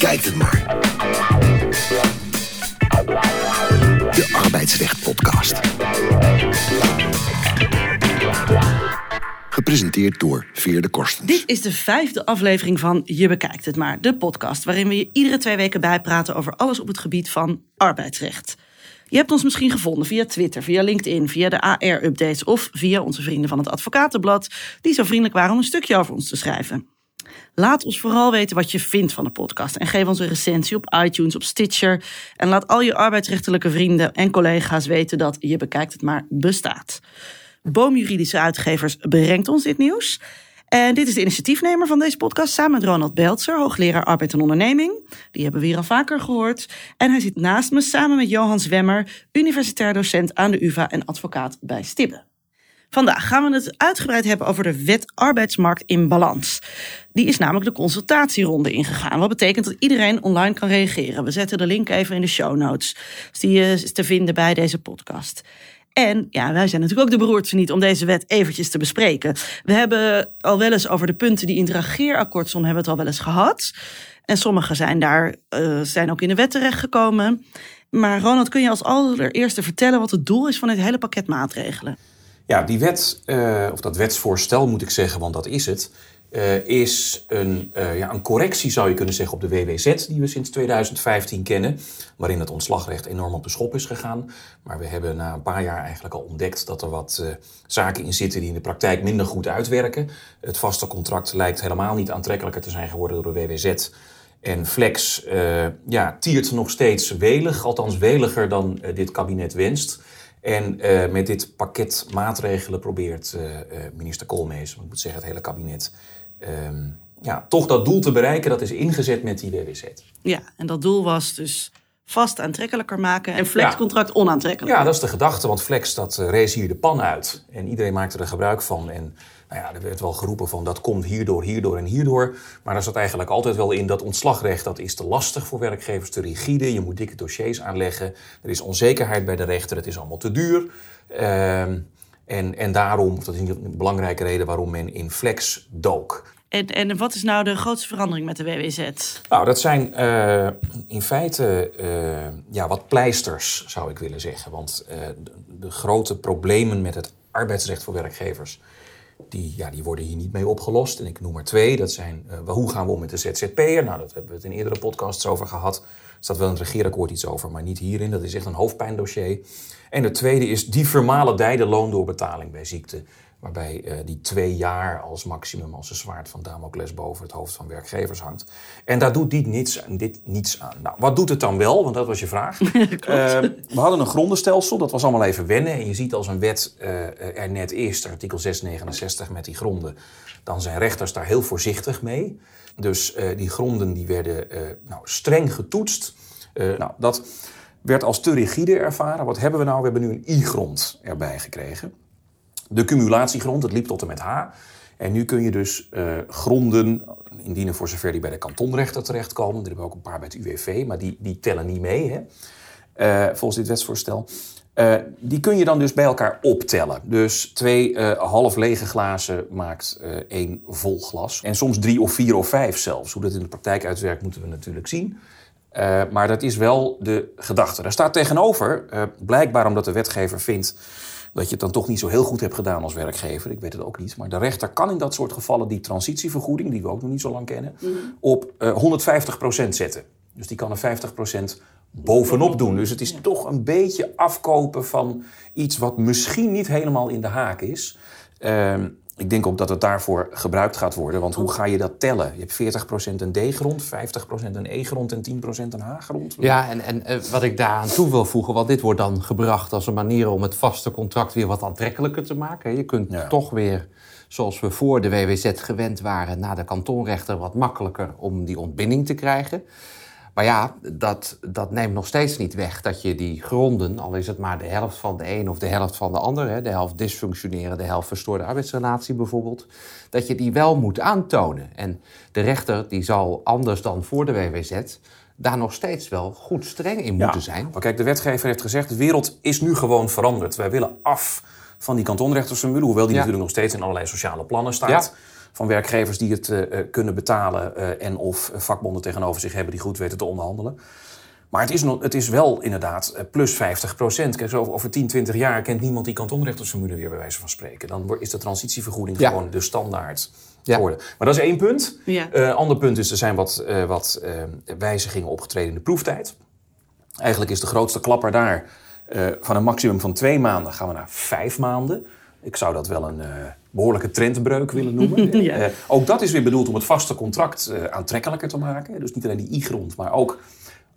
bekijkt het maar. De Arbeidsrecht Podcast. Gepresenteerd door Veer de Korstens. Dit is de vijfde aflevering van Je Bekijkt Het Maar, de podcast waarin we je iedere twee weken bijpraten over alles op het gebied van arbeidsrecht. Je hebt ons misschien gevonden via Twitter, via LinkedIn, via de AR-updates of via onze vrienden van het Advocatenblad, die zo vriendelijk waren om een stukje over ons te schrijven. Laat ons vooral weten wat je vindt van de podcast en geef ons een recensie op iTunes, op Stitcher. En laat al je arbeidsrechtelijke vrienden en collega's weten dat Je Bekijkt Het Maar bestaat. Boomjuridische Uitgevers brengt ons dit nieuws. En dit is de initiatiefnemer van deze podcast samen met Ronald Beltzer, hoogleraar arbeid en onderneming. Die hebben we hier al vaker gehoord. En hij zit naast me samen met Johan Zwemmer, universitair docent aan de UvA en advocaat bij Stibbe. Vandaag gaan we het uitgebreid hebben over de wet arbeidsmarkt in balans. Die is namelijk de consultatieronde ingegaan. Wat betekent dat iedereen online kan reageren. We zetten de link even in de show notes. Die is te vinden bij deze podcast. En ja, wij zijn natuurlijk ook de beroerdste niet om deze wet eventjes te bespreken. We hebben al wel eens over de punten die in het hebben we het al wel eens gehad. En sommige zijn daar uh, zijn ook in de wet terechtgekomen. Maar Ronald, kun je als allereerste vertellen wat het doel is van dit hele pakket maatregelen? Ja, die wet, uh, of dat wetsvoorstel moet ik zeggen, want dat is het, uh, is een, uh, ja, een correctie, zou je kunnen zeggen, op de WWZ, die we sinds 2015 kennen, waarin het ontslagrecht enorm op de schop is gegaan. Maar we hebben na een paar jaar eigenlijk al ontdekt dat er wat uh, zaken in zitten die in de praktijk minder goed uitwerken. Het vaste contract lijkt helemaal niet aantrekkelijker te zijn geworden door de WWZ. En Flex ja, tiert nog steeds welig, althans weliger dan dit kabinet wenst. En met dit pakket maatregelen probeert uh, minister Koolmees, ik moet zeggen het hele kabinet, uh, ja, toch dat doel te bereiken. Dat is ingezet met die WWZ. Ja, en dat doel was dus vast aantrekkelijker maken en flexcontract ja. onaantrekkelijker. Ja, dat is de gedachte, want flex dat rees hier de pan uit. En iedereen maakte er gebruik van. En nou ja, er werd wel geroepen van dat komt hierdoor, hierdoor en hierdoor. Maar daar zat eigenlijk altijd wel in dat ontslagrecht dat is te lastig voor werkgevers, te rigide. Je moet dikke dossiers aanleggen. Er is onzekerheid bij de rechter, het is allemaal te duur. Uh, en, en daarom, dat is een belangrijke reden waarom men in flex dook. En, en wat is nou de grootste verandering met de WWZ? Nou, dat zijn uh, in feite uh, ja, wat pleisters, zou ik willen zeggen. Want uh, de, de, grote problemen met het arbeidsrecht voor werkgevers die, ja, die worden hier niet mee opgelost. En ik noem er twee. Dat zijn, uh, hoe gaan we om met de ZZP'er? Nou, dat hebben we het in eerdere podcasts over gehad. Er staat wel in het regeerakkoord iets over, maar niet hierin. Dat is echt een hoofdpijndossier. En de tweede is die vermalendijde loondoorbetaling bij ziekte. Waarbij uh, die twee jaar als maximum, als een zwaard van Damocles boven het hoofd van werkgevers hangt. En daar doet dit niets, dit niets aan. Nou, wat doet het dan wel? Want dat was je vraag. uh, we hadden een grondenstelsel, dat was allemaal even wennen. En je ziet als een wet uh, er net is, artikel 669 met die gronden, dan zijn rechters daar heel voorzichtig mee. Dus die gronden die werden nou, streng getoetst. nou, dat werd als te rigide ervaren. Wat hebben we nou? We hebben nu een i-grond erbij gekregen de cumulatiegrond, het liep tot en met H. En nu kun je dus uh, gronden indienen voor zover die bij de kantonrechter terechtkomen. Er hebben ook een paar bij het UWV, maar die, die tellen niet mee, hè? Uh, volgens dit wetsvoorstel. Uh, die kun je dan dus bij elkaar optellen. Dus twee half lege glazen maakt één vol glas. En soms drie of vier of vijf zelfs. Hoe dat in de praktijk uitwerkt, moeten we natuurlijk zien. maar dat is wel de gedachte. Daar staat tegenover, blijkbaar omdat de wetgever vindt dat je het dan toch niet zo heel goed hebt gedaan als werkgever. Ik weet het ook niet. Maar de rechter kan in dat soort gevallen die transitievergoeding, die we ook nog niet zo lang kennen, mm -hmm. op uh, 150% zetten. Dus die kan er 50% bovenop doen. Dus het is ja. toch een beetje afkopen van iets wat misschien niet helemaal in de haak is. Uh, ik denk ook dat het daarvoor gebruikt gaat worden. Want hoe ga je dat tellen? Je hebt 40% een D-grond, 50% een E-grond en 10% een H-grond. Ja, en, en uh, wat ik daaraan toe wil voegen... want dit wordt dan gebracht als een manier om het vaste contract... weer wat aantrekkelijker te maken. Je kunt ja. toch weer, zoals we voor de WWZ gewend waren... naar de kantonrechter wat makkelijker om die ontbinding te krijgen... Maar ja, dat, dat neemt nog steeds niet weg dat je die gronden, al is het maar de helft van de een of de helft van de ander, hè, de helft dysfunctioneren, de helft verstoorde arbeidsrelatie bijvoorbeeld, dat je die wel moet aantonen. En de rechter die zal anders dan voor de WWZ daar nog steeds wel goed streng in ja, moeten zijn. Maar kijk, de wetgever heeft gezegd, de wereld is nu gewoon veranderd. Wij willen af van die kantonrechtersformule, hoewel die ja. natuurlijk nog steeds in allerlei sociale plannen staat. Ja. Van werkgevers die het eh, eh, kunnen betalen eh, en of vakbonden tegenover zich hebben die goed weten te onderhandelen. Maar het is, nog, het is wel inderdaad eh, plus 50 procent. Kijk, zo over 10, 20 jaar kent niemand die kantonrechtersformule weer bij wijze van spreken. Dan wordt- is de transitievergoeding Ja. gewoon de standaard Ja. geworden. Maar dat is één punt. Ja. Eh, ander punt is, er zijn wat, eh, wat wijzigingen opgetreden in de proeftijd. Eigenlijk is de grootste klapper daar eh, van een maximum van twee maanden gaan we naar vijf maanden. Ik zou dat wel een eh, behoorlijke trendbreuk willen noemen. Ja. Eh, ook dat is weer bedoeld om het vaste contract eh, aantrekkelijker te maken. Dus niet alleen die i-grond, maar ook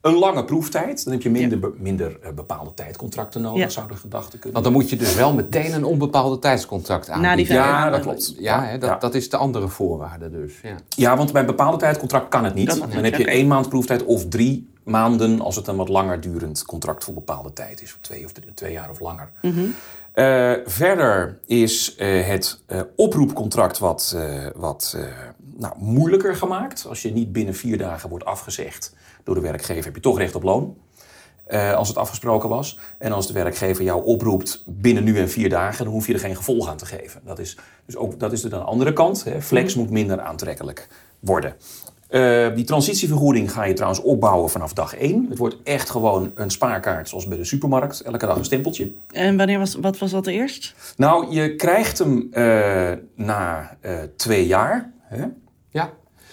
een lange proeftijd. Dan heb je minder, be- minder eh, bepaalde tijdcontracten nodig, Ja. zou de gedachte kunnen. Want dan moet je dus wel meteen een onbepaalde tijdscontract aanbieden. ja, maanden. dat klopt. Ja, hè, dat, Ja. dat is de andere voorwaarde dus. Ja. Ja, want bij een bepaalde tijdcontract kan het niet. Dat dan niet, heb je één maand proeftijd of drie maanden als het een wat langer durend contract voor bepaalde tijd is. Voor twee of drie- twee jaar of langer. Eh, verder is eh, het eh, oproepcontract wat, wat nou, moeilijker gemaakt. Als je niet binnen vier dagen wordt afgezegd door de werkgever, heb je toch recht op loon. als het afgesproken was. En als de werkgever jou oproept binnen nu en vier dagen, dan hoef je er geen gevolg aan te geven. Dat is, dus ook, dat is de andere kant. Hè. Flex moet minder aantrekkelijk worden. Eh, die transitievergoeding ga je trouwens opbouwen vanaf dag één. Het wordt echt gewoon een spaarkaart zoals bij de supermarkt. Elke dag een stempeltje. En wanneer was, wat was dat eerst? Nou, je krijgt hem eh, na eh, twee jaar. Hè? Ja.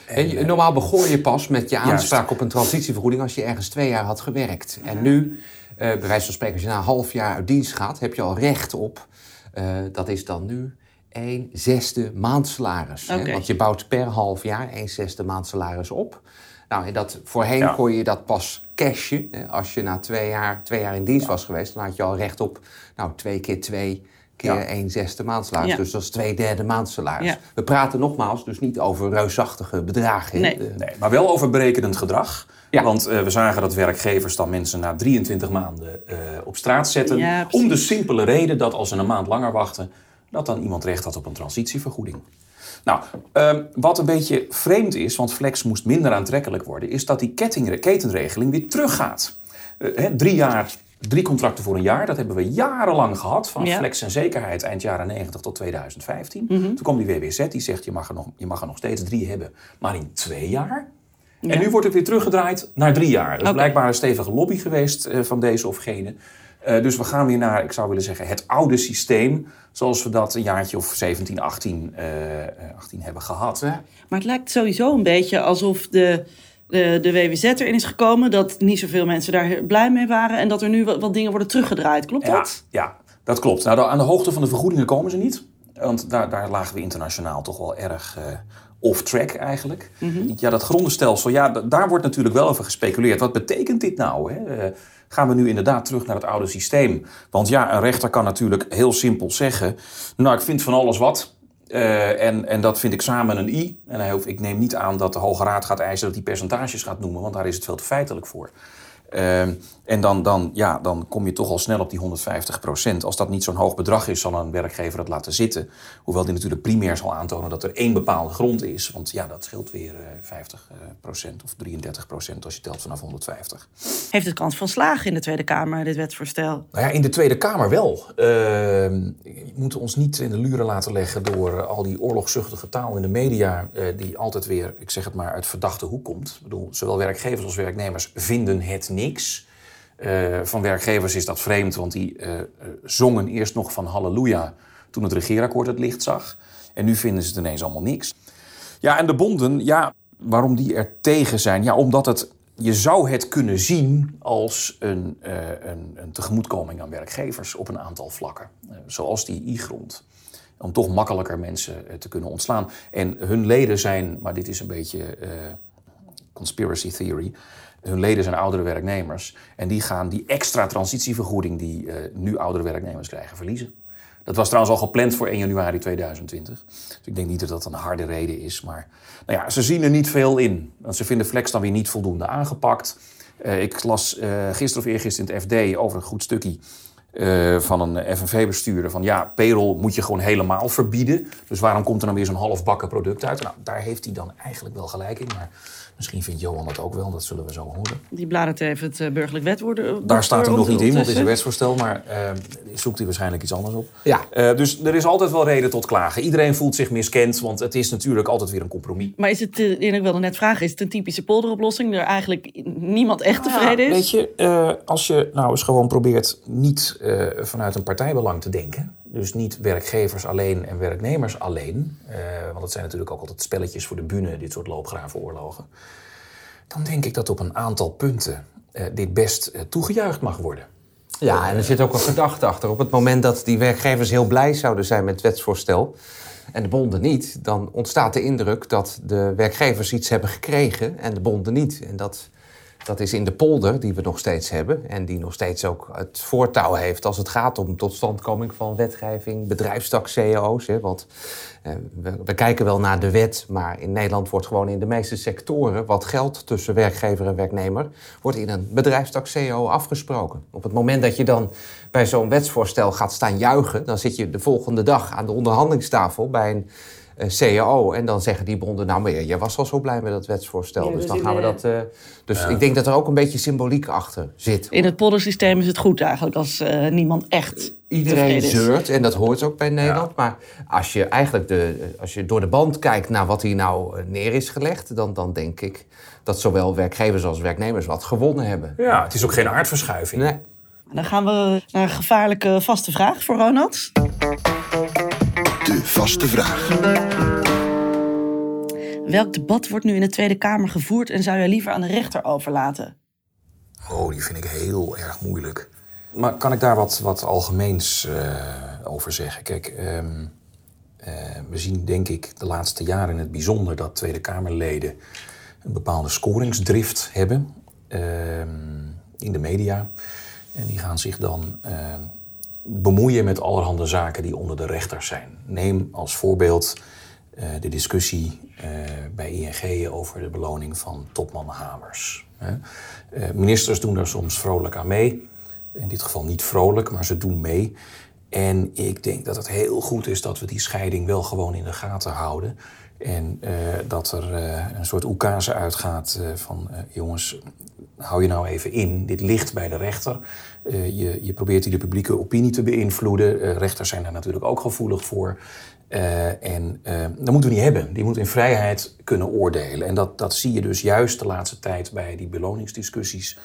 En normaal begon je pas met je Juist. aanspraak op een transitievergoeding als je ergens twee jaar had gewerkt. En nu, eh, bij wijze van spreken, als je na een half jaar uit dienst gaat, heb je al recht op, eh, dat is dan nu, een zesde maandsalaris. hè. Want je bouwt per half jaar een zesde maandsalaris op. Nou, en dat, voorheen Ja. kon je dat pas cashen. Hè. Als je na twee jaar, twee jaar in dienst was geweest, dan had je al recht op nou, twee keer twee keer Ja. een zesde maandsalaris. Ja. Dus dat is twee derde maandsalaris. Ja. We praten nogmaals dus niet over reusachtige bedragen. hè. Nee. Maar wel over berekenend gedrag. Ja. Want eh, we zagen dat werkgevers dan mensen na 23 maanden eh, op straat zetten. Om de simpele reden dat als ze een maand langer wachten, dat dan iemand recht had op een transitievergoeding. Nou, ehm, wat een beetje vreemd is, want flex moest minder aantrekkelijk worden, is dat die ketenregeling weer teruggaat. Hè, drie jaar, drie contracten voor een jaar, dat hebben we jarenlang gehad. Van Ja. flex en zekerheid eind jaren 90 tot 2015. Toen kwam die WWZ, die zegt je mag, er nog, je mag er nog steeds drie hebben, maar in twee jaar. En nu wordt het weer teruggedraaid naar drie jaar. Dat is Oké. blijkbaar een stevige lobby geweest eh, van deze of gene. Eh, dus we gaan weer naar, ik zou willen zeggen, het oude systeem. Zoals we dat een jaartje of 17, 18, eh, eh, 18 hebben gehad. Ja. Maar het lijkt sowieso een beetje alsof de, de, de WWZ erin is gekomen. Dat niet zoveel mensen daar blij mee waren. En dat er nu wat, wat dingen worden teruggedraaid. Klopt Ja, dat? ja, dat klopt. Nou, aan de hoogte van de vergoedingen komen ze niet. Want daar, daar lagen we internationaal toch wel erg off-track eigenlijk. Ja, dat grondenstelsel, ja, da- daar wordt natuurlijk wel over gespeculeerd. Wat betekent dit nou? Hè? Gaan we nu inderdaad terug naar het oude systeem? Want ja, een rechter kan natuurlijk heel simpel zeggen... nou, ik vind van alles wat... eh, en, en dat vind ik samen een i. En hij hoeft, ik neem niet aan dat de Hoge Raad gaat eisen dat hij percentages gaat noemen, want daar is het veel te feitelijk voor. Ehm, en dan, dan, ja, dan kom je toch al snel op die 150 procent. Als dat niet zo'n hoog bedrag is, zal een werkgever het laten zitten. Hoewel die natuurlijk primair zal aantonen dat er één bepaalde grond is. Want ja, dat scheelt weer eh 50 procent of 33 procent als je telt vanaf 150. Heeft het kans van slagen in de Tweede Kamer, dit wetsvoorstel? Nou ja, in de Tweede Kamer wel. Ehm, we moeten ons niet in de luren laten leggen door eh, al die oorlogzuchtige taal in de media, eh, die altijd weer, ik zeg het maar, uit verdachte hoek komt. Ik bedoel, zowel werkgevers als werknemers vinden het niks. Eh, van werkgevers is dat vreemd, want die eh, eh, zongen eerst nog van halleluja toen het regeerakkoord het licht zag. En nu vinden ze het ineens allemaal niks. Ja, en de bonden, ja, waarom die er tegen zijn? Ja, omdat het, je zou het kunnen zien als een, een, een tegemoetkoming aan werkgevers op een aantal vlakken. Zoals die i-grond. Om toch makkelijker mensen te kunnen ontslaan. En hun leden zijn, maar dit is een beetje eh, conspiracy theory. Hun leden zijn oudere werknemers. En die gaan die extra transitievergoeding die eh, nu oudere werknemers krijgen verliezen. Dat was trouwens al gepland voor 1 januari 2020. Dus ik denk niet dat dat een harde reden is. Maar nou ja, ze zien er niet veel in. Want ze vinden Flex dan weer niet voldoende aangepakt. Eh, ik las eh, gisteren of eergisteren in het FD over een goed stukje van een FNV-bestuurder. Van ja, payroll moet je gewoon helemaal verbieden. Dus waarom komt er dan weer zo'n halfbakken product uit? Nou, daar heeft hij dan eigenlijk wel gelijk in. Maar Misschien vindt Johan dat ook wel, dat zullen we zo horen. Die bladert even het uh, burgerlijk wetwoorden. Daar staat hij nog niet in, want het is een wetsvoorstel, maar uh, zoekt hij waarschijnlijk iets anders op. Ja. Uh, dus er is altijd wel reden tot klagen. Iedereen voelt zich miskend, want het is natuurlijk altijd weer een compromis. Maar is het, en ik wilde net vragen, is het een typische polderoplossing, waar eigenlijk niemand echt tevreden is? Weet je, als je nou eens gewoon probeert niet vanuit een partijbelang te denken, dus niet werkgevers alleen en werknemers alleen. Uh, want het zijn natuurlijk ook altijd spelletjes voor de bühne, dit soort loopgravenoorlogen. Dan denk ik dat op een aantal punten uh, dit best uh, toegejuicht mag worden. Ja, en er zit ook een gedachte achter. Op het moment dat die werkgevers heel blij zouden zijn met het wetsvoorstel en de bonden niet, dan ontstaat de indruk dat de werkgevers iets hebben gekregen en de bonden niet. En dat dat is in de polder, die we nog steeds hebben. En die nog steeds ook het voortouw heeft als het gaat om totstandkoming van wetgeving, bedrijfstak CEO's. Want eh, we, we, kijken wel naar de wet, maar in Nederland wordt gewoon in de meeste sectoren wat geld tussen werkgever en werknemer, wordt in een bedrijfstak CEO afgesproken. Op het moment dat je dan bij zo'n wetsvoorstel gaat staan juichen, dan zit je de volgende dag aan de onderhandelingstafel bij een CAO. En dan zeggen die bonden, nou maar jij was al zo blij met dat wetsvoorstel. Ja, dus dan gaan we dat... eh, dus ik denk dat er ook een beetje symboliek achter zit. In het poldersysteem is het goed eigenlijk als eh, niemand echt Iedereen zeurt en dat hoort ook bij Nederland. Maar als je eigenlijk de, als je door de band kijkt naar wat hier nou eh, neer is gelegd... Dan, dan denk ik dat zowel werkgevers als werknemers wat gewonnen hebben. Ja, het is ook geen aardverschuiving. Nee. Dan gaan we naar een gevaarlijke vaste vraag voor Ronald. De vaste vraag. Welk debat wordt nu in de Tweede Kamer gevoerd en zou je liever aan de rechter overlaten? Oh, die vind ik heel erg moeilijk. Maar kan ik daar wat, wat algemeens eh, over zeggen? Kijk, ehm, eh, we zien denk ik de laatste jaren in het bijzonder dat Tweede Kamerleden een bepaalde scoringsdrift hebben ehm, in de media. En die gaan zich dan ehm, bemoeien met allerhande zaken die onder de rechter zijn. Neem als voorbeeld eh, de discussie eh, bij ING over de beloning van topman Hamers. Eh, ministers doen daar soms vrolijk aan mee. In dit geval niet vrolijk, maar ze doen mee. En ik denk dat het heel goed is dat we die scheiding wel gewoon in de gaten houden. En eh, dat er eh, een soort oekase uitgaat eh, van... jongens, hou je nou even in. Dit ligt bij de rechter. Je, je probeert hier de publieke opinie te beïnvloeden. Rechters zijn daar natuurlijk ook gevoelig voor. En dat moeten we niet hebben. Die moeten in vrijheid kunnen oordelen. En dat, dat zie je dus juist de laatste tijd bij die beloningsdiscussies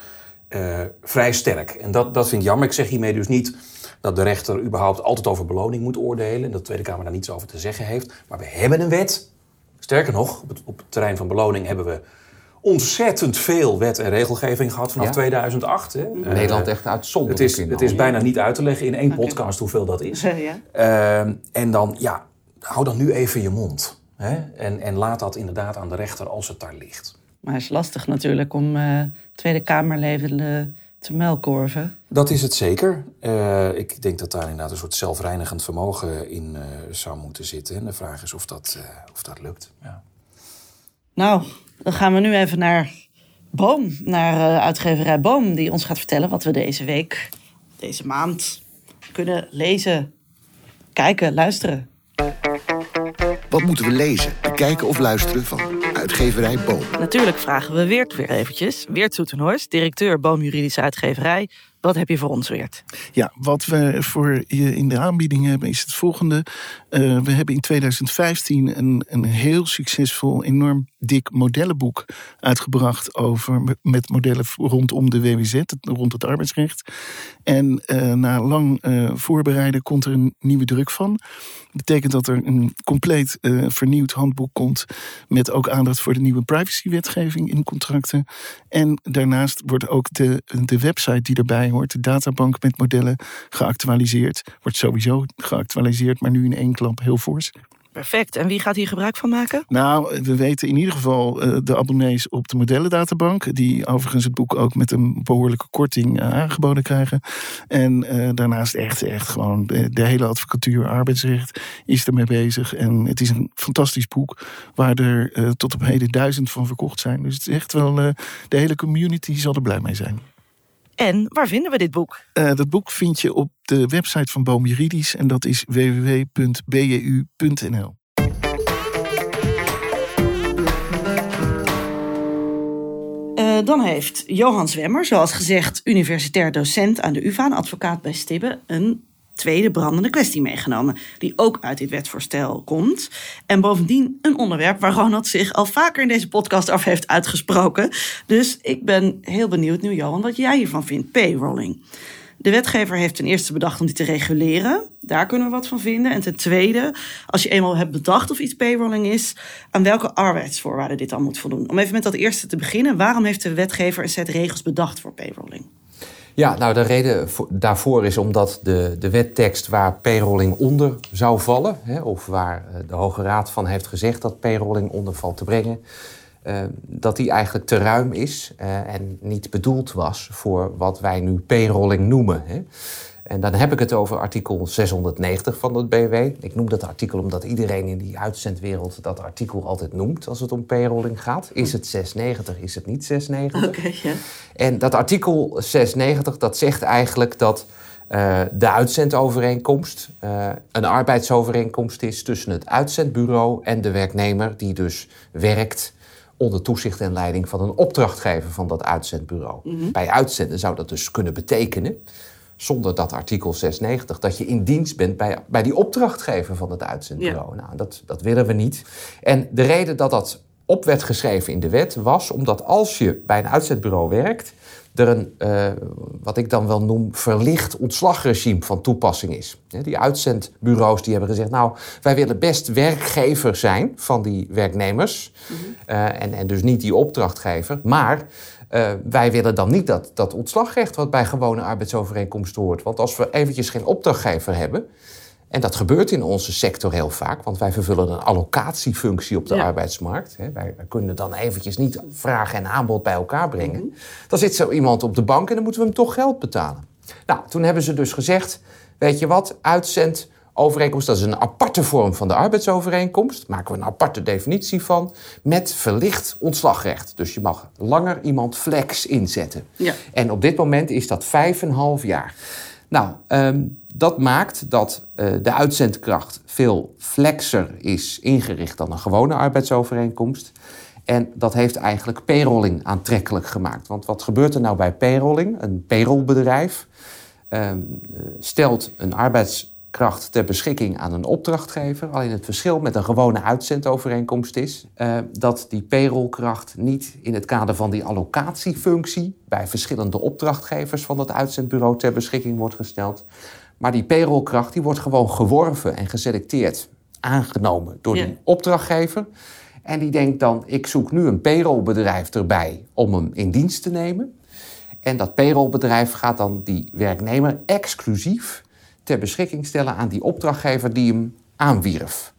vrij sterk. En dat, dat vind ik jammer. Ik zeg hiermee dus niet dat de rechter überhaupt altijd over beloning moet oordelen. En dat de Tweede Kamer daar niets over te zeggen heeft. Maar we hebben een wet. Sterker nog, op het, op het terrein van beloning hebben we ontzettend veel wet en regelgeving gehad vanaf Ja. 2008. Hè. Nederland echt het uitzonderlijk is, in het is bijna niet uit te leggen in één podcast hoeveel dat is. ja. Ehm, en dan, ja, hou dan nu even je mond. Hè? En, en laat dat inderdaad aan de rechter als het daar ligt. Maar het is lastig natuurlijk om eh, Tweede Kamerleden te melkorven. Dat is het zeker. Eh, ik denk dat daar inderdaad een soort zelfreinigend vermogen in eh, zou moeten zitten. En de vraag is of dat, eh, of dat lukt. Ja. Nou, dan gaan we nu even naar Boom, naar eh, uitgeverij Boom, die ons gaat vertellen wat we deze week, deze maand, kunnen lezen, kijken, luisteren. Wat moeten we lezen, bekijken of luisteren van uitgeverij Boom? Natuurlijk vragen we Weert weer eventjes. Weert Soetenhorst, directeur Boom Juridische Uitgeverij. Wat heb je voor ons, Weert? Ja, wat we voor je in de aanbieding hebben is het volgende. Eh, we hebben in 2015 een, een heel succesvol, enorm dik modellenboek uitgebracht over met modellen rondom de WWZ, rond het arbeidsrecht. En eh, na lang eh, voorbereiden komt er een nieuwe druk van. Betekent dat er een compleet eh, vernieuwd handboek komt met ook aandacht voor de nieuwe privacywetgeving in contracten. En daarnaast wordt ook de, de website die erbij hoort, de databank met modellen, geactualiseerd. Wordt sowieso geactualiseerd, maar nu in één klap heel fors. Perfect. En wie gaat hier gebruik van maken? Nou, we weten in ieder geval eh, de abonnees op de modellendatabank. Die overigens het boek ook met een behoorlijke korting eh, aangeboden krijgen. En eh, daarnaast echt, echt gewoon de, hele advocatuur arbeidsrecht is ermee bezig. En het is een fantastisch boek waar er tot op heden duizend van verkocht zijn. Dus het is echt wel, de hele community zal er blij mee zijn. En waar vinden we dit boek? Eh, dat boek vind je op de website van Boom Juridisch en dat is www.bju.nl. Uh, dan heeft Johan Zwemmer, zoals gezegd, universitair docent aan de UvA, een advocaat bij Stibbe, een tweede brandende kwestie meegenomen, die ook uit dit wetsvoorstel komt. En bovendien een onderwerp waar Ronald zich al vaker in deze podcast over heeft uitgesproken. Dus ik ben heel benieuwd nu, Johan, wat jij hiervan vindt, payrolling. De wetgever heeft ten eerste bedacht om die te reguleren. Daar kunnen we wat van vinden. En ten tweede, als je eenmaal hebt bedacht of iets payrolling is, aan welke arbeidsvoorwaarden dit dan moet voldoen. Om even met dat eerste te beginnen, waarom heeft de wetgever een set regels bedacht voor payrolling? Ja, nou de reden daarvoor is omdat de, de wettekst waar payrolling onder zou vallen, hè, of waar eh, de Hoge Raad van heeft gezegd dat payrolling onder valt te brengen, uh, dat die eigenlijk te ruim is uh, en niet bedoeld was voor wat wij nu payrolling noemen. Hè. En dan heb ik het over artikel 690 van het BW. Ik noem dat artikel omdat iedereen in die uitzendwereld dat artikel altijd noemt als het om payrolling gaat. Is het 690, is het niet 690? Oké, ja. En dat artikel 690 dat zegt eigenlijk dat uh, de uitzendovereenkomst uh, een arbeidsovereenkomst is tussen het uitzendbureau en de werknemer die dus werkt onder toezicht en leiding van een opdrachtgever van dat uitzendbureau. Mm -hmm. Bij uitzenden zou dat dus kunnen betekenen zonder dat artikel 690, dat je in dienst bent bij, bij die opdrachtgever van het uitzendbureau. Ja. Nou, dat, dat willen we niet. En de reden dat dat op werd geschreven in de wet was omdat als je bij een uitzendbureau werkt, er een, uh, wat ik dan wel noem, verlicht ontslagregime van toepassing is. Die uitzendbureaus die hebben gezegd, nou, wij willen best werkgever zijn van die werknemers. Mm -hmm. uh, en, en dus niet die opdrachtgever, maar uh, wij willen dan niet dat, dat ontslagrecht wat bij gewone arbeidsovereenkomsten hoort. Want als we eventjes geen opdrachtgever hebben, en dat gebeurt in onze sector heel vaak, want wij vervullen een allocatiefunctie op de ja. arbeidsmarkt. Wij, wij, kunnen dan eventjes niet vraag en aanbod bij elkaar brengen. Mm -hmm. Dan zit zo iemand op de bank en dan moeten we hem toch geld betalen. Nou, toen hebben ze dus gezegd, weet je wat, uitzend overeenkomst, dat is een aparte vorm van de arbeidsovereenkomst. Daar maken we een aparte definitie van. Met verlicht ontslagrecht. Dus je mag langer iemand flex inzetten. Ja. En op dit moment is dat vijf en een half jaar. Nou, um, dat maakt dat uh, de uitzendkracht veel flexer is ingericht dan een gewone arbeidsovereenkomst. En dat heeft eigenlijk payrolling aantrekkelijk gemaakt. Want wat gebeurt er nou bij payrolling? Een payrollbedrijf um, stelt een arbeids kracht ter beschikking aan een opdrachtgever. Alleen het verschil met een gewone uitzendovereenkomst is uh, dat die payrollkracht niet in het kader van die allocatiefunctie bij verschillende opdrachtgevers van dat uitzendbureau ter beschikking wordt gesteld. Maar die payrollkracht die wordt gewoon geworven en geselecteerd, aangenomen door ja. die opdrachtgever. En die denkt dan, ik zoek nu een payrollbedrijf erbij om hem in dienst te nemen. En dat payrollbedrijf gaat dan die werknemer exclusief ter beschikking stellen aan die opdrachtgever die hem aanwierf.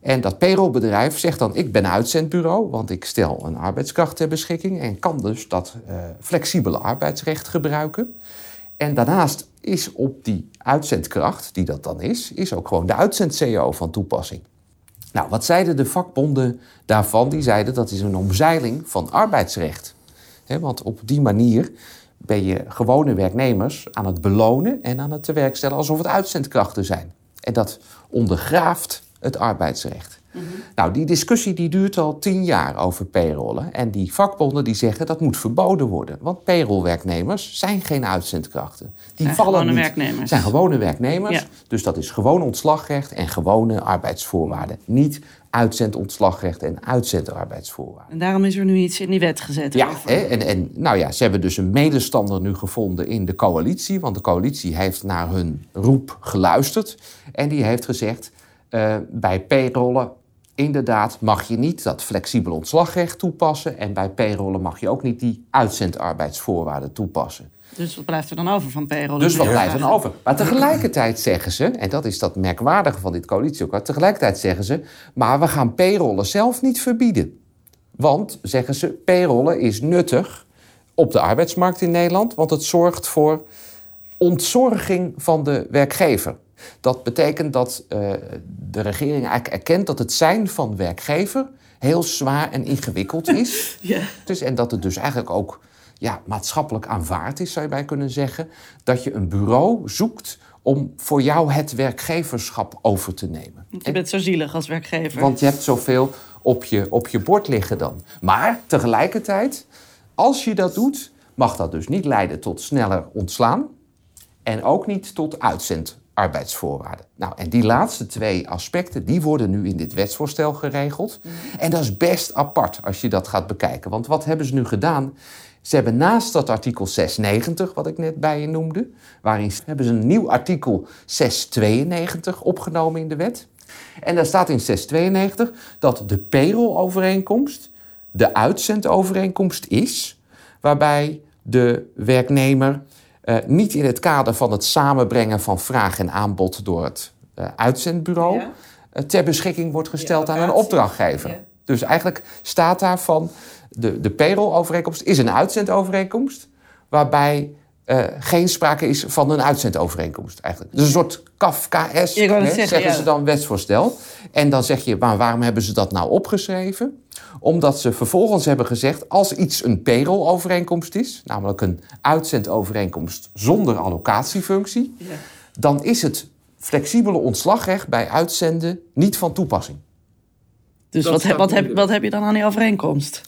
En dat payrollbedrijf zegt dan: Ik ben uitzendbureau, want ik stel een arbeidskracht ter beschikking en kan dus dat uh, flexibele arbeidsrecht gebruiken. En daarnaast is op die uitzendkracht, die dat dan is, is ook gewoon de uitzend-CO van toepassing. Nou, wat zeiden de vakbonden daarvan? Die zeiden dat is een omzeiling van arbeidsrecht. Want op die manier ben je gewone werknemers aan het belonen en aan het te werk stellen alsof het uitzendkrachten zijn. En dat ondergraaft het arbeidsrecht. Mm -hmm. Nou, die discussie die duurt al tien jaar over payrollen. En die vakbonden die zeggen dat moet verboden worden. Want payrollwerknemers zijn geen uitzendkrachten. Die zijn vallen gewone niet. werknemers. zijn gewone werknemers. Ja. Dus dat is gewoon ontslagrecht en gewone arbeidsvoorwaarden. Niet uitzendontslagrecht en uitzendarbeidsvoorwaarden. En daarom is er nu iets in die wet gezet. Ja, hè, en, en nou ja, ze hebben dus een medestander nu gevonden in de coalitie. Want de coalitie heeft naar hun roep geluisterd. En die heeft gezegd, uh, bij payrollen inderdaad mag je niet dat flexibel ontslagrecht toepassen. En bij payrollen mag je ook niet die uitzendarbeidsvoorwaarden toepassen. Dus wat blijft er dan over van payrollen? Dus wat blijft er dan over? Maar tegelijkertijd zeggen ze, en dat is dat merkwaardige van dit coalitieakkoord, tegelijkertijd zeggen ze, maar we gaan payrollen zelf niet verbieden. Want, zeggen ze, payrollen is nuttig op de arbeidsmarkt in Nederland, want het zorgt voor ontzorging van de werkgever. Dat betekent dat uh, de regering eigenlijk erkent dat het zijn van werkgever heel zwaar en ingewikkeld is. ja. dus, en dat het dus eigenlijk ook ja, maatschappelijk aanvaard is, zou je bij kunnen zeggen. Dat je een bureau zoekt om voor jou het werkgeverschap over te nemen. Want je bent zo zielig als werkgever. Want je hebt zoveel op je, op je bord liggen dan. Maar tegelijkertijd Als je dat doet, mag dat dus niet leiden tot sneller ontslaan en ook niet tot uitzendarbeidsvoorwaarden. Nou, en die laatste twee aspecten, die worden nu in dit wetsvoorstel geregeld. En dat is best apart als je dat gaat bekijken. Want wat hebben ze nu gedaan? Ze hebben naast dat artikel 690, wat ik net bij je noemde, waarin hebben ze een nieuw artikel 692 opgenomen in de wet. En daar staat in 692 dat de payroll-overeenkomst de uitzendovereenkomst is, waarbij de werknemer eh, niet in het kader van het samenbrengen van vraag en aanbod door het eh, uitzendbureau Ja. eh, ter beschikking wordt gesteld aan een opdrachtgever. Ja. Dus eigenlijk staat daar van de, de payroll-overeenkomst is een uitzendovereenkomst, waarbij eh, geen sprake is van een uitzendovereenkomst eigenlijk. Dus een soort hè, zeggen, zeggen ja. ze dan wetsvoorstel. En dan zeg je, maar waarom hebben ze dat nou opgeschreven? Omdat ze vervolgens hebben gezegd, als iets een payroll-overeenkomst is, namelijk een uitzendovereenkomst zonder allocatiefunctie, Ja. dan is het flexibele ontslagrecht bij uitzenden niet van toepassing. Dus Dat wat, wat, heb, wat heb je dan aan die overeenkomst?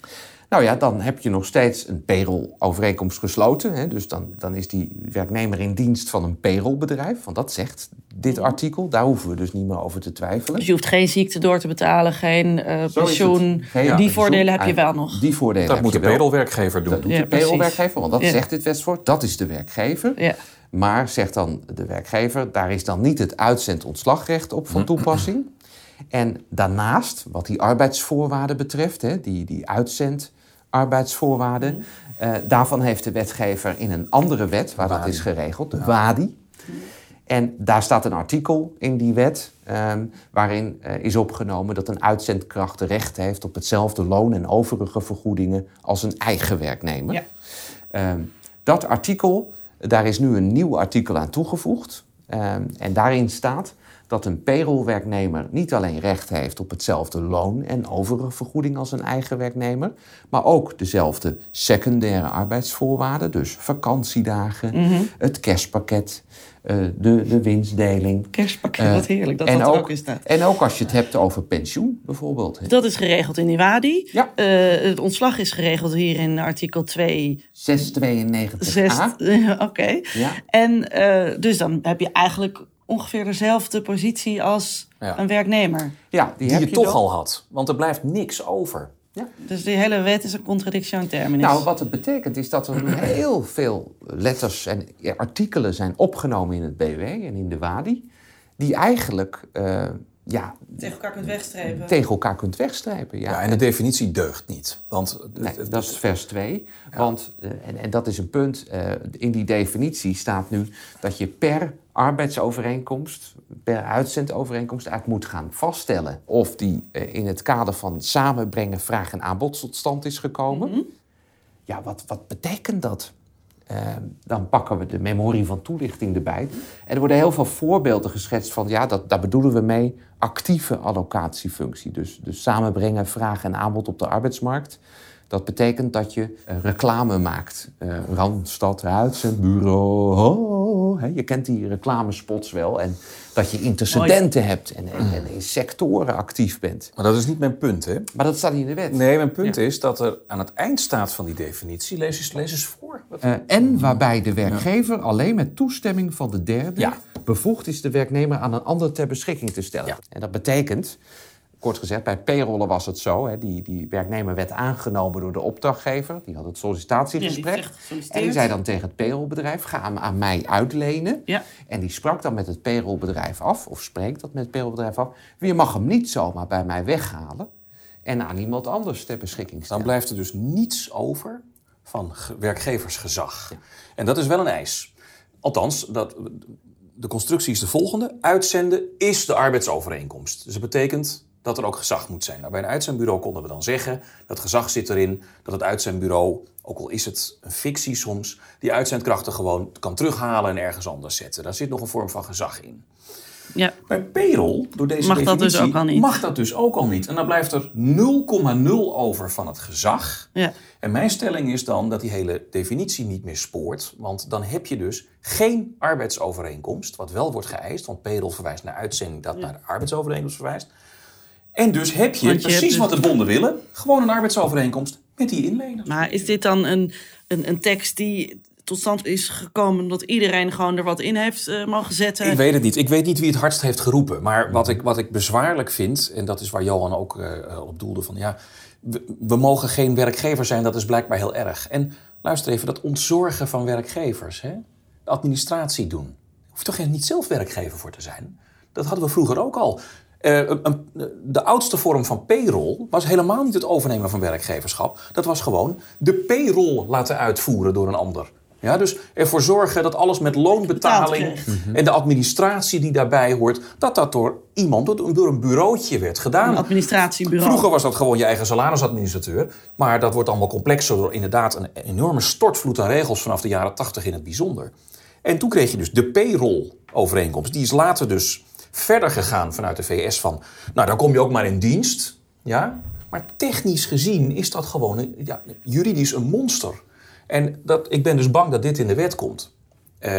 Nou ja, dan heb je nog steeds een payroll-overeenkomst gesloten. Hè? Dus dan, dan is die werknemer in dienst van een payrollbedrijf. Want dat zegt dit artikel. Daar hoeven we dus niet meer over te twijfelen. Dus je hoeft geen ziekte door te betalen, geen eh, pensioen. die voordelen heb je wel nog. Die voordelen Dat heb moet de payrollwerkgever doen. Dat doet Ja, de payrollwerkgever, want dat Ja. zegt dit wetsvoort. Dat is de werkgever. Ja. Maar zegt dan de werkgever, daar is dan niet het uitzendontslagrecht op van toepassing. En daarnaast, wat die arbeidsvoorwaarden betreft, hè, die, die uitzendarbeidsvoorwaarden, eh, daarvan heeft de wetgever in een andere wet, waar dat is geregeld, de WADI. En daar staat een artikel in die wet ehm, waarin eh, is opgenomen dat een uitzendkracht recht heeft op hetzelfde loon en overige vergoedingen als een eigen werknemer. Ja. Ehm, dat artikel, daar is nu een nieuw artikel aan toegevoegd. Ehm, en daarin staat dat een payrollwerknemer niet alleen recht heeft op hetzelfde loon en overige vergoeding als een eigen werknemer, maar ook dezelfde secundaire arbeidsvoorwaarden, dus vakantiedagen, het kerstpakket, eh, de, de winstdeling. Kerstpakket, Eh, wat heerlijk dat en dat ook, staat. En ook als je het hebt over pensioen bijvoorbeeld. Dat is geregeld in die WADI. Ja. Eh, het ontslag is geregeld hier in artikel 2. 692a. 6. Oké. Ja. En dus dan heb je eigenlijk ongeveer dezelfde positie als Ja. een werknemer. Ja, die, Die heb je toch dan. al had. Want er blijft niks over. Dus die hele wet is een contradictie in terminis. Nou, wat het betekent is dat er heel veel letters en artikelen zijn opgenomen in het BW en in de WADI, die eigenlijk eh, ja, tegen elkaar kunt wegstrepen. tegen elkaar kunt wegstrijpen. Ja. Ja, en de definitie deugt niet. Want Nee, dat is vers 2. Want, eh, en, en dat is een punt, eh, in die definitie staat nu dat je per arbeidsovereenkomst, per uitzendovereenkomst eigenlijk moet gaan vaststellen of die eh, in het kader van samenbrengen vraag en aanbod tot stand is gekomen. Ja, wat, wat betekent dat? Eh, dan pakken we de memorie van toelichting erbij. En er worden heel veel voorbeelden geschetst van, ja, dat, daar bedoelen we mee actieve allocatiefunctie. Dus, dus samenbrengen vraag en aanbod op de arbeidsmarkt. Dat betekent dat je eh, reclame maakt. Eh, Randstad, uitzendbureau. Ho, hè, je kent die reclamespots wel. En dat je intercedenten hebt en, en, en in sectoren actief bent. Maar dat is niet mijn punt, hè? Maar dat staat niet in de wet. Nee, mijn punt is dat er aan het eind staat van die definitie... Lees eens, lees eens voor. Wat- Eh, en waarbij de werkgever alleen met toestemming van de derde Ja. bevoegd is de werknemer aan een ander ter beschikking te stellen. Ja. En dat betekent, kort gezegd, bij payrollen was het zo: hè, die, die werknemer werd aangenomen door de opdrachtgever, die had het sollicitatiegesprek. Ja, die en die zei dan tegen het payrollbedrijf: ga hem aan mij uitlenen. Ja. En die sprak dan met het payrollbedrijf af, of spreekt dat met het payrollbedrijf af. Je mag hem niet zomaar bij mij weghalen en aan iemand anders ter beschikking Dan stellen. blijft er dus niets over van ge- werkgeversgezag. En dat is wel een eis. Althans, dat, de constructie is de volgende. Uitzenden is de arbeidsovereenkomst. Dus dat betekent dat er ook gezag moet zijn. Nou, bij een uitzendbureau konden we dan zeggen... dat gezag zit erin dat het uitzendbureau... ook al is het een fictie soms... die uitzendkrachten gewoon kan terughalen en ergens anders zetten. Daar zit nog een vorm van gezag in. Ja. Bij payroll, door deze Mag dat dus ook al niet? mag dat dus ook al niet. En dan blijft er 0,0 over van het gezag. Ja. En mijn stelling is dan dat die hele definitie niet meer spoort. Want dan heb je dus geen arbeidsovereenkomst, wat wel wordt geëist. Want payroll verwijst naar uitzending, dat naar de arbeidsovereenkomst verwijst. En dus heb je, precies wat de bonden willen, gewoon een arbeidsovereenkomst met die inleners. Maar is dit dan een, een, een tekst die tot stand is gekomen omdat iedereen gewoon er wat in heeft uh, mogen zetten? Ik weet het niet. Ik weet niet wie het hardst heeft geroepen. Maar wat ik, wat ik bezwaarlijk vind, en dat is waar Johan ook uh, op doelde van ja, we, we, mogen geen werkgever zijn, dat is blijkbaar heel erg. En luister even, dat ontzorgen van werkgevers, hè? de administratie doen. Hoef toch niet zelf werkgever voor te zijn. Dat hadden we vroeger ook al. Uh, de oudste vorm van payroll was helemaal niet het overnemen van werkgeverschap. Dat was gewoon de payroll laten uitvoeren door een ander. Ja, dus ervoor zorgen dat alles met loonbetaling en de administratie die daarbij hoort, dat dat door iemand, door een bureautje werd gedaan. Een administratiebureau. Vroeger was dat gewoon je eigen salarisadministrateur. Maar dat wordt allemaal complexer door inderdaad een enorme stortvloed aan regels vanaf de jaren 80 in het bijzonder. En toen kreeg je dus de payroll-overeenkomst. Die is later dus verder gegaan vanuit de VS van, nou dan kom je ook maar in dienst. Ja? Maar technisch gezien is dat gewoon ja, juridisch een monster. En dat, ik ben dus bang dat dit in de wet komt. Uh,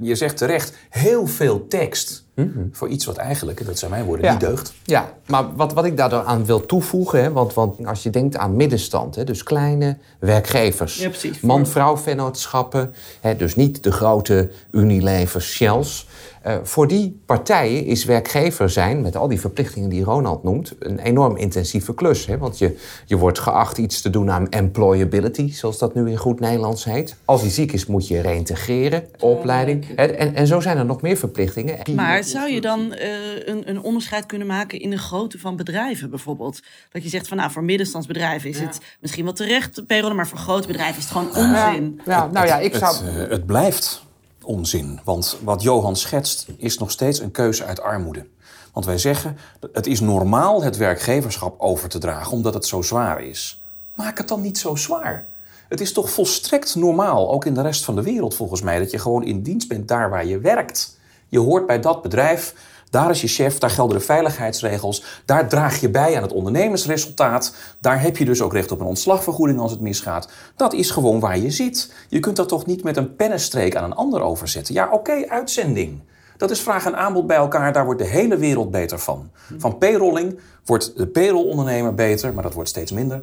je zegt terecht, heel veel tekst mm -hmm. voor iets wat eigenlijk, dat zijn mijn woorden, ja. niet deugt. Ja, maar wat, wat ik daar aan wil toevoegen, hè, want, want als je denkt aan middenstand, hè, dus kleine werkgevers, ja, precies, man-vrouw vennootschappen, hè, dus niet de grote Unilever, Shells. Uh, voor die partijen is werkgever zijn, met al die verplichtingen die Ronald noemt, een enorm intensieve klus. Hè? Want je, je wordt geacht iets te doen aan employability, zoals dat nu in goed Nederlands heet. Als hij ziek is, moet je reïntegreren, opleiding. En, en zo zijn er nog meer verplichtingen. Maar zou je dan uh, een, een, onderscheid kunnen maken in de grootte van bedrijven bijvoorbeeld? Dat je zegt van nou, voor middenstandsbedrijven is ja. het misschien wel terecht, payroll, maar voor grote bedrijven is het gewoon onzin. Ja, ja nou ja, ik zou... Het, uh, het blijft onzin. Want wat Johan schetst is nog steeds een keuze uit armoede. Want wij zeggen, het is normaal het werkgeverschap over te dragen omdat het zo zwaar is. Maak het dan niet zo zwaar. Het is toch volstrekt normaal, ook in de rest van de wereld volgens mij, dat je gewoon in dienst bent daar waar je werkt. Je hoort bij dat bedrijf, daar is je chef, daar gelden de veiligheidsregels, daar draag je bij aan het ondernemersresultaat, daar heb je dus ook recht op een ontslagvergoeding als het misgaat. Dat is gewoon waar je zit. Je kunt dat toch niet met een pennenstreek aan een ander overzetten. Ja, oké, uitzending. Dat is vraag en aanbod bij elkaar, daar wordt de hele wereld beter van. Van payrolling wordt de payrollondernemer beter, maar dat wordt steeds minder.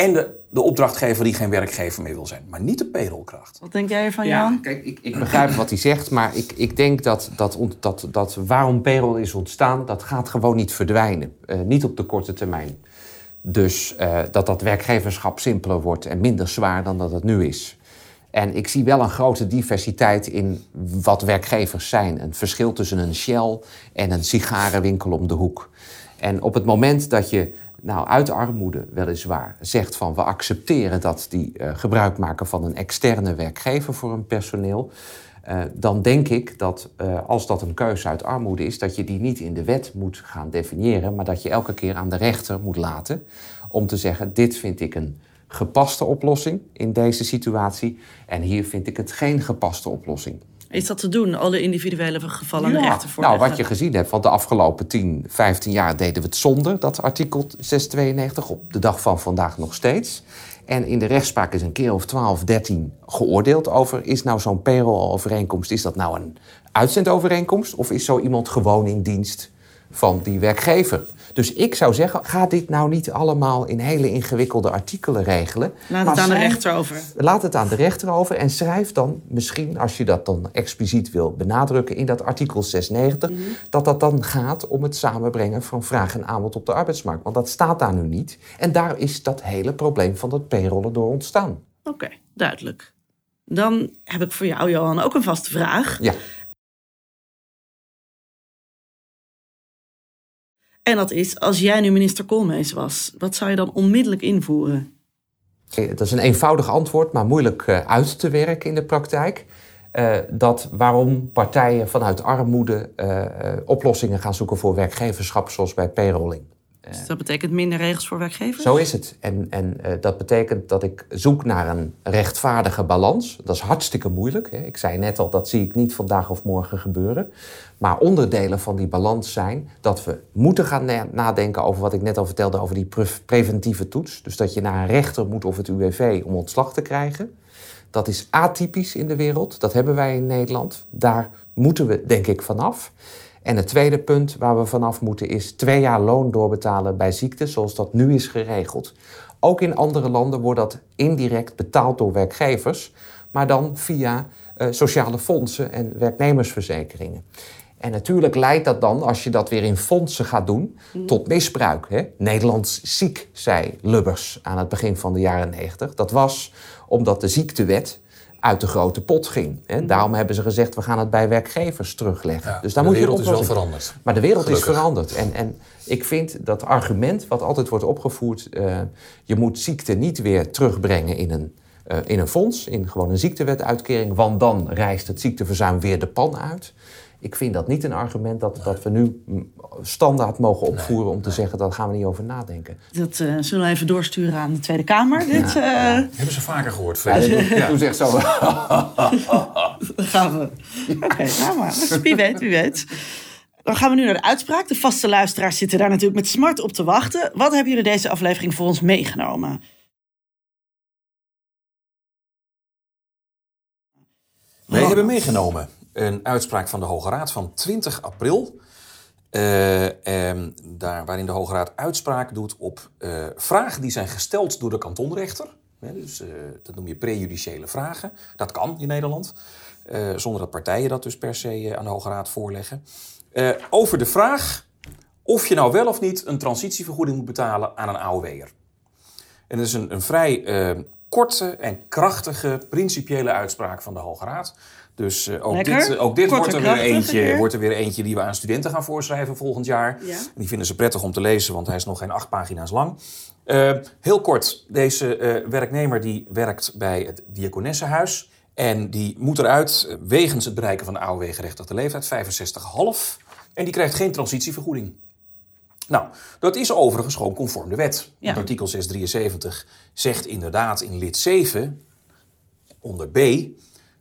En de, de opdrachtgever die geen werkgever meer wil zijn. Maar niet de payrollkracht. Wat denk jij ervan, Jan? Ja, kijk, ik, ik begrijp wat hij zegt. Maar ik, ik denk dat, dat, dat, dat waarom payroll is ontstaan... dat gaat gewoon niet verdwijnen. Uh, niet op de korte termijn. Dus uh, dat dat werkgeverschap simpeler wordt en minder zwaar dan dat het nu is. En ik zie wel een grote diversiteit in wat werkgevers zijn. Een verschil tussen een Shell en een sigarenwinkel om de hoek. En op het moment dat je nou, uit armoede weliswaar zegt van we accepteren dat die uh, gebruik maken van een externe werkgever voor hun personeel. Uh, dan denk ik dat uh, als dat een keuze uit armoede is, dat je die niet in de wet moet gaan definiëren, maar dat je elke keer aan de rechter moet laten om te zeggen: dit vind ik een gepaste oplossing in deze situatie en hier vind ik het geen gepaste oplossing. Is dat te doen, alle individuele gevallen ja. rechten voor? Nou, wat je gezien hebt, want de afgelopen 10, 15 jaar deden we het zonder dat artikel 692, op de dag van vandaag nog steeds. En in de rechtspraak is een keer of 12, 13 geoordeeld over, is nou zo'n payroll-overeenkomst, is dat nou een uitzendovereenkomst of is zo iemand gewoon in dienst van die werkgever? Dus ik zou zeggen, ga dit nou niet allemaal in hele ingewikkelde artikelen regelen. Laat het aan schrijf, de rechter over. Laat het aan de rechter over en schrijf dan misschien, als je dat dan expliciet wil benadrukken in dat artikel 690, mm-hmm. dat dat dan gaat om het samenbrengen van vraag en aanbod op de arbeidsmarkt. Want dat staat daar nu niet. En daar is dat hele probleem van dat payrollen door ontstaan. Oké, okay, duidelijk. Dan heb ik voor jou, Johan, ook een vaste vraag. Ja. En dat is, als jij nu minister Koolmees was, wat zou je dan onmiddellijk invoeren? Dat is een eenvoudig antwoord, maar moeilijk uh, uit te werken in de praktijk. Uh, dat waarom partijen vanuit armoede uh, oplossingen gaan zoeken voor werkgeverschap, zoals bij payrolling. Dus dat betekent minder regels voor werkgevers? Zo is het. En, en uh, dat betekent dat ik zoek naar een rechtvaardige balans. Dat is hartstikke moeilijk. Hè. Ik zei net al, dat zie ik niet vandaag of morgen gebeuren. Maar onderdelen van die balans zijn dat we moeten gaan na nadenken over wat ik net al vertelde over die pre preventieve toets. Dus dat je naar een rechter moet of het UWV om ontslag te krijgen. Dat is atypisch in de wereld. Dat hebben wij in Nederland. Daar moeten we, denk ik, vanaf. En het tweede punt waar we vanaf moeten is twee jaar loon doorbetalen bij ziekte, zoals dat nu is geregeld. Ook in andere landen wordt dat indirect betaald door werkgevers, maar dan via uh, sociale fondsen en werknemersverzekeringen. En natuurlijk leidt dat dan, als je dat weer in fondsen gaat doen, mhm. tot misbruik. Hè? Nederlands ziek, zei Lubbers aan het begin van de jaren 90. Dat was omdat de ziektewet uit de grote pot ging. Hè? Mhm. Daarom hebben ze gezegd, we gaan het bij werkgevers terugleggen. dus daar de moet wereld je is wel veranderd. Maar de wereld is veranderd. En, en ik vind dat argument wat altijd wordt opgevoerd... Uh, je moet ziekte niet weer terugbrengen in een, uh, in een fonds... in gewoon een ziektewetuitkering... want dan reist het ziekteverzuim weer de pan uit... Ik vind dat niet een argument dat, dat we nu standaard mogen opvoeren om te zeggen dat gaan we niet over nadenken. Dat uh, zullen we even doorsturen aan de Tweede Kamer. Dit, uh... Hebben ze vaker gehoord, Fred? Ja, Toen zegt zo. Dan gaan we. Oké, okay, nou maar. Wie weet, wie weet. Dan gaan we nu naar de uitspraak. De vaste luisteraars zitten daar natuurlijk met smart op te wachten. Wat hebben jullie deze aflevering voor ons meegenomen? Wij hebben meegenomen een uitspraak van de Hoge Raad van 20 april. Uh, daar, waarin de Hoge Raad uitspraak doet op uh, vragen die zijn gesteld door de kantonrechter. dus, uh, dat noem je prejudiciële vragen. Dat kan in Nederland. zonder dat partijen dat dus per se aan de Hoge Raad voorleggen. over de vraag of je nou wel of niet een transitievergoeding moet betalen aan een AOW'er. En dat is een, een vrij korte en krachtige principiële uitspraak van de Hoge Raad. Dus uh, ook dit, ook dit wordt, er weer eentje, wordt er weer eentje die we aan studenten gaan voorschrijven volgend jaar. Ja. Die vinden ze prettig om te lezen, want hij is nog geen acht pagina's lang. Uh, heel kort, deze uh, werknemer die werkt bij het Diakonessenhuis. En die moet eruit wegens het bereiken van de AOW-gerechtigde leeftijd, 65,5. En die krijgt geen transitievergoeding. Nou, dat is overigens gewoon conform de wet. Ja. Artikel 673 zegt inderdaad in lid 7, onder B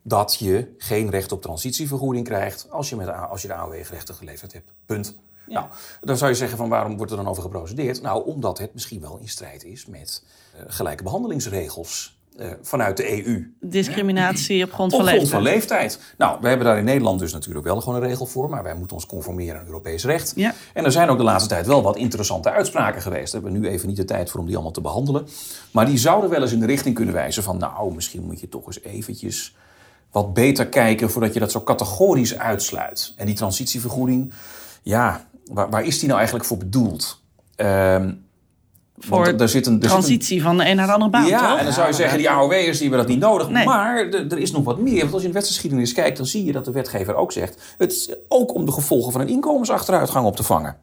dat je geen recht op transitievergoeding krijgt als je, met, als je de AOW-gerechtigde leeftijd hebt. Punt. Nou, dan zou je zeggen van waarom wordt er dan over geprocedeerd? Nou, omdat het misschien wel in strijd is met uh, gelijke behandelingsregels uh, vanuit de EU. Discriminatie op grond van, op grond leeftijd. van leeftijd. Nou, we hebben daar in Nederland dus natuurlijk wel gewoon een regel voor, maar wij moeten ons conformeren aan Europees recht. Ja. En er zijn ook de laatste tijd wel wat interessante uitspraken geweest. Daar hebben we nu even niet de tijd voor om die allemaal te behandelen. Maar die zouden wel eens in de richting kunnen wijzen van, nou, misschien moet je toch eens eventjes wat beter kijken voordat je dat zo categorisch uitsluit. En die transitievergoeding, ja, waar, waar is die nou eigenlijk voor bedoeld? Um, voor er zit een, transitie van de een naar de andere baan. Ja, en dan zou je zeggen, die AOW'ers die hebben dat niet nodig. Maar er is nog wat meer. Want als je in de wetsgeschiedenis kijkt, dan zie je dat de wetgever ook zegt: het is ook om de gevolgen van een inkomensachteruitgang op te vangen.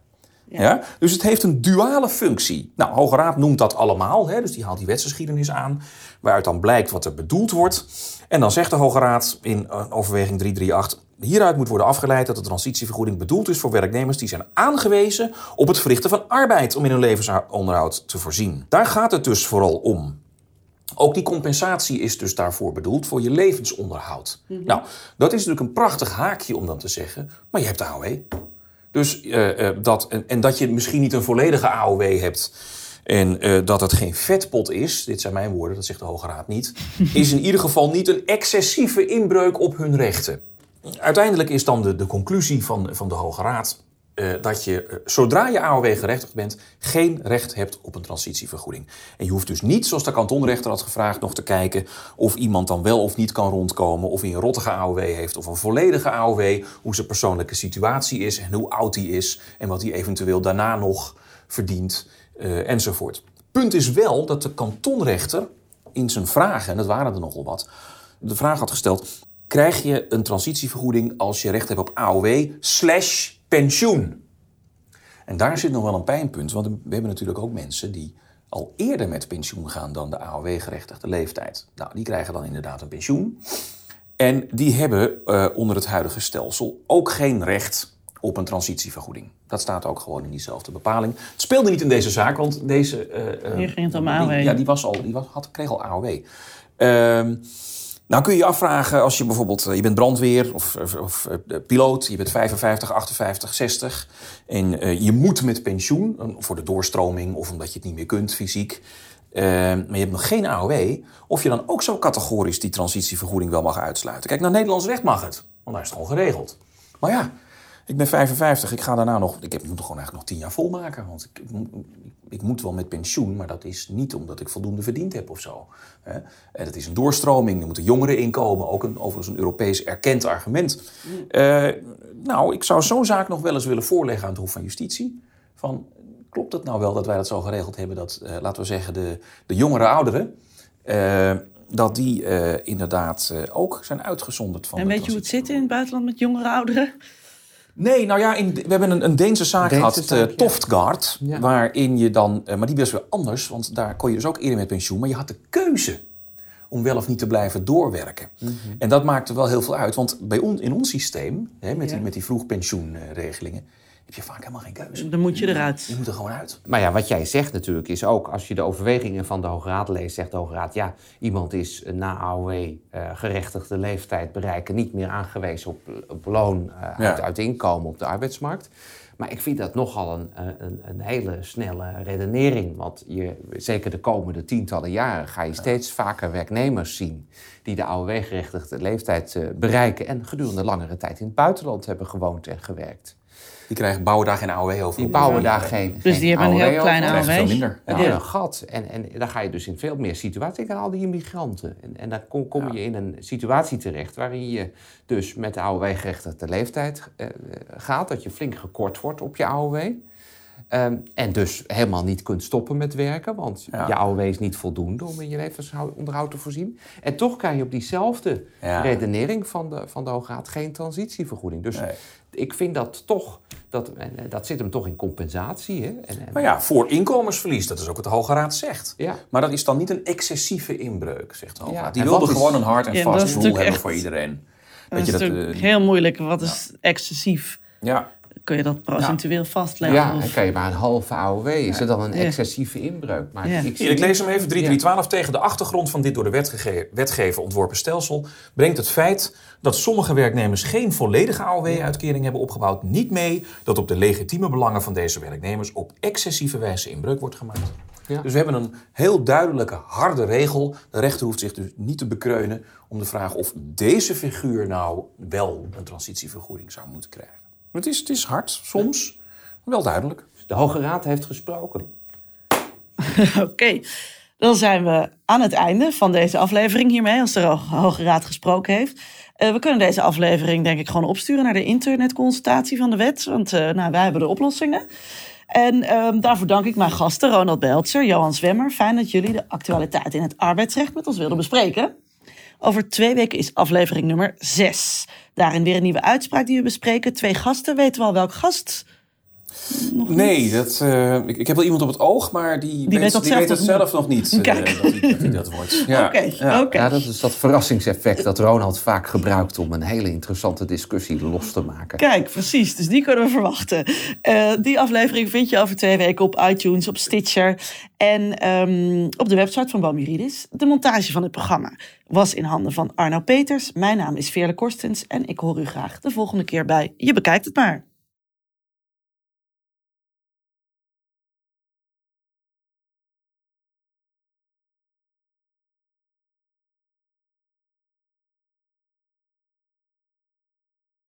Ja. Dus het heeft een duale functie. Nou, Hoge Raad noemt dat allemaal, hè, dus die haalt die wetsgeschiedenis aan, waaruit dan blijkt wat er bedoeld wordt. En dan zegt de Hoge Raad in eh, overweging 338, hieruit moet worden afgeleid dat de transitievergoeding bedoeld is voor werknemers die zijn aangewezen op het verrichten van arbeid om in hun levensonderhoud te voorzien. Daar gaat het dus vooral om. Ook die compensatie is dus daarvoor bedoeld, voor je levensonderhoud. Mhm. Nou, dat is natuurlijk een prachtig haakje om dan te zeggen, maar je hebt AOW. Dus, uh, dat, en, en, dat je misschien niet een volledige AOW hebt en uh, dat het geen vetpot is, dit zijn mijn woorden, dat zegt de Hoge Raad niet, is in ieder geval niet een excessieve inbreuk op hun rechten. Uiteindelijk is dan de, de conclusie van, van de Hoge Raad uh, dat je, uh, zodra je AOW gerechtigd bent, geen recht hebt op een transitievergoeding. En je hoeft dus niet, zoals de kantonrechter had gevraagd, nog te kijken of iemand dan wel of niet kan rondkomen, of hij een rottige AOW heeft of een volledige AOW, hoe zijn persoonlijke situatie is en hoe oud hij is en wat hij eventueel daarna nog verdient uh, enzovoort. Punt is wel dat de kantonrechter in zijn vragen, en dat waren er nogal wat, de vraag had gesteld: krijg je een transitievergoeding als je recht hebt op AOW slash pensioen. En daar zit nog wel een pijnpunt, want we hebben natuurlijk ook mensen die al eerder met pensioen gaan dan de AOW-gerechtigde leeftijd. Nou, die krijgen dan inderdaad een pensioen. En die hebben uh, onder het huidige stelsel ook geen recht op een transitievergoeding. Dat staat ook gewoon in diezelfde bepaling. Het speelde niet in deze zaak, want deze... Uh, Hier ging het om AOW. ja, die, was al, die was, had, kreeg al AOW. Uh, nou kun je je afvragen als je bijvoorbeeld, eh, je bent brandweer of, of, of piloot, je bent 55, 58, 60 en uh, je moet met pensioen voor de doorstroming of omdat je het niet meer kunt fysiek, maar je hebt nog geen AOW, of je dan ook zo categorisch die transitievergoeding wel mag uitsluiten. Kijk, naar Nederlands recht mag het, want daar is het gewoon geregeld. Maar ja, Ik ben 55, ik ga daarna nog... Ik heb, moet gewoon eigenlijk nog 10 jaar volmaken. Want ik, ik, moet wel met pensioen, maar dat is niet omdat ik voldoende verdiend heb of zo. Hè. En dat is een doorstroming, er moeten jongeren inkomen. Ook een, overigens een Europees erkend argument. Uh, nou, ik zou zo'n zaak nog wel eens willen voorleggen aan het Hof van Justitie. Van, klopt het nou wel dat wij dat zo geregeld hebben... dat, uh, laten we zeggen, de, de jongere ouderen... Uh, dat die uh, inderdaad uh, ook zijn uitgezonderd van. En weet je hoe het zit in het buitenland met jongere ouderen? Nee, nou ja, in, we hebben een, een Deense zaak Deense gehad, zaak, uh, Toftgard, ja. waarin je dan, maar die was weer anders, want daar kon je dus ook eerder met pensioen, maar je had de keuze om wel of niet te blijven doorwerken. Mm -hmm. En dat maakte wel heel veel uit, want bij on, in ons systeem, hè, met, ja. die, met die vroegpensioenregelingen, heb je vaak helemaal geen keuze. Dan moet je eruit. Je moet er gewoon uit. Maar ja, wat jij zegt natuurlijk is ook, als je de overwegingen van de Hoge Raad leest, zegt de Hoge Raad, ja, iemand is na AOW uh, gerechtigde leeftijd bereiken niet meer aangewezen op, op loon uh, ja. uit, uit inkomen op de arbeidsmarkt. Maar ik vind dat nogal een, een, een hele snelle redenering. Want je, zeker de komende tientallen jaren ga je steeds vaker werknemers zien die de AOW-gerechtigde leeftijd bereiken en gedurende langere tijd in het buitenland hebben gewoond en gewerkt. Die krijgen, bouwen daar geen AOW over. Die bouwen daar geen Dus die hebben een heel klein AOW. veel minder. Ja. ja. een gat. En, en dan ga je dus in veel meer situaties. Denk aan al die immigranten. En, en dan kom, kom je in een situatie terecht waarin je dus met de AOW-gerechtigde leeftijd uh, gaat. Dat je flink gekort wordt op je AOW. Um, en dus helemaal niet kunt stoppen met werken, want ja. je AOW is niet voldoende om in je levensonderhoud te voorzien. En toch krijg je op diezelfde ja. redenering van de, van de Hoge Raad geen transitievergoeding. Dus nee. ik vind dat toch, dat, dat zit hem toch in compensatie. Hè? En, en, maar ja, voor inkomensverlies, dat is ook wat de Hoge Raad zegt. Ja. Maar dat is dan niet een excessieve inbreuk, zegt de Hoge Raad. Die wilde gewoon een hard en vast doel hebben echt, voor iedereen. Dat, dat is dat, uh, heel moeilijk. Wat is excessief? Ja kun je dat procentueel ja. vastleggen. Ja, je maar een halve AOW. Is er dan een excessieve inbreuk? Maar ja. ik, lees hem even, 3312. Tegen de achtergrond van dit door de wetge wetgever ontworpen stelsel... brengt het feit dat sommige werknemers geen volledige AOW-uitkering hebben opgebouwd... niet mee dat op de legitieme belangen van deze werknemers... op excessieve wijze inbreuk wordt gemaakt. Ja. Dus we hebben een heel duidelijke, harde regel. De rechter hoeft zich dus niet te bekreunen om de vraag of deze figuur nou wel een transitievergoeding zou moeten krijgen. Het is, het is hard, soms, maar wel duidelijk. De Hoge Raad heeft gesproken. Oké, okay. dan zijn we aan het einde van deze aflevering hiermee, als de Hoge Raad gesproken heeft. Uh, we kunnen deze aflevering denk ik gewoon opsturen naar de internetconsultatie van de wet, want uh, nou, wij hebben de oplossingen. En um, daarvoor dank ik mijn gasten Ronald Beltzer, Johan Zwemmer. Fijn dat jullie de actualiteit in het arbeidsrecht met ons wilden bespreken. Over twee weken is aflevering nummer 6. Daarin weer een nieuwe uitspraak die we bespreken. Twee gasten. Weten we al welk gast? Nog nee, niet? dat, uh, ik, ik, heb wel iemand op het oog, maar die, die weet, weet, die weet het zelf nog niet. Kijk. Uh, dat, hij, dat, dat wordt. Ja. Okay, ja. Okay. ja, dat is dat verrassingseffect dat Ronald vaak gebruikt om een hele interessante discussie los te maken. Kijk, precies. Dus die kunnen we verwachten. Uh, die aflevering vind je over twee weken op iTunes, op Stitcher en um, op de website van Bamiridis. De montage van het programma was in handen van Arno Peters. Mijn naam is Veerle Korstens en ik hoor u graag de volgende keer bij Je Bekijkt Het Maar.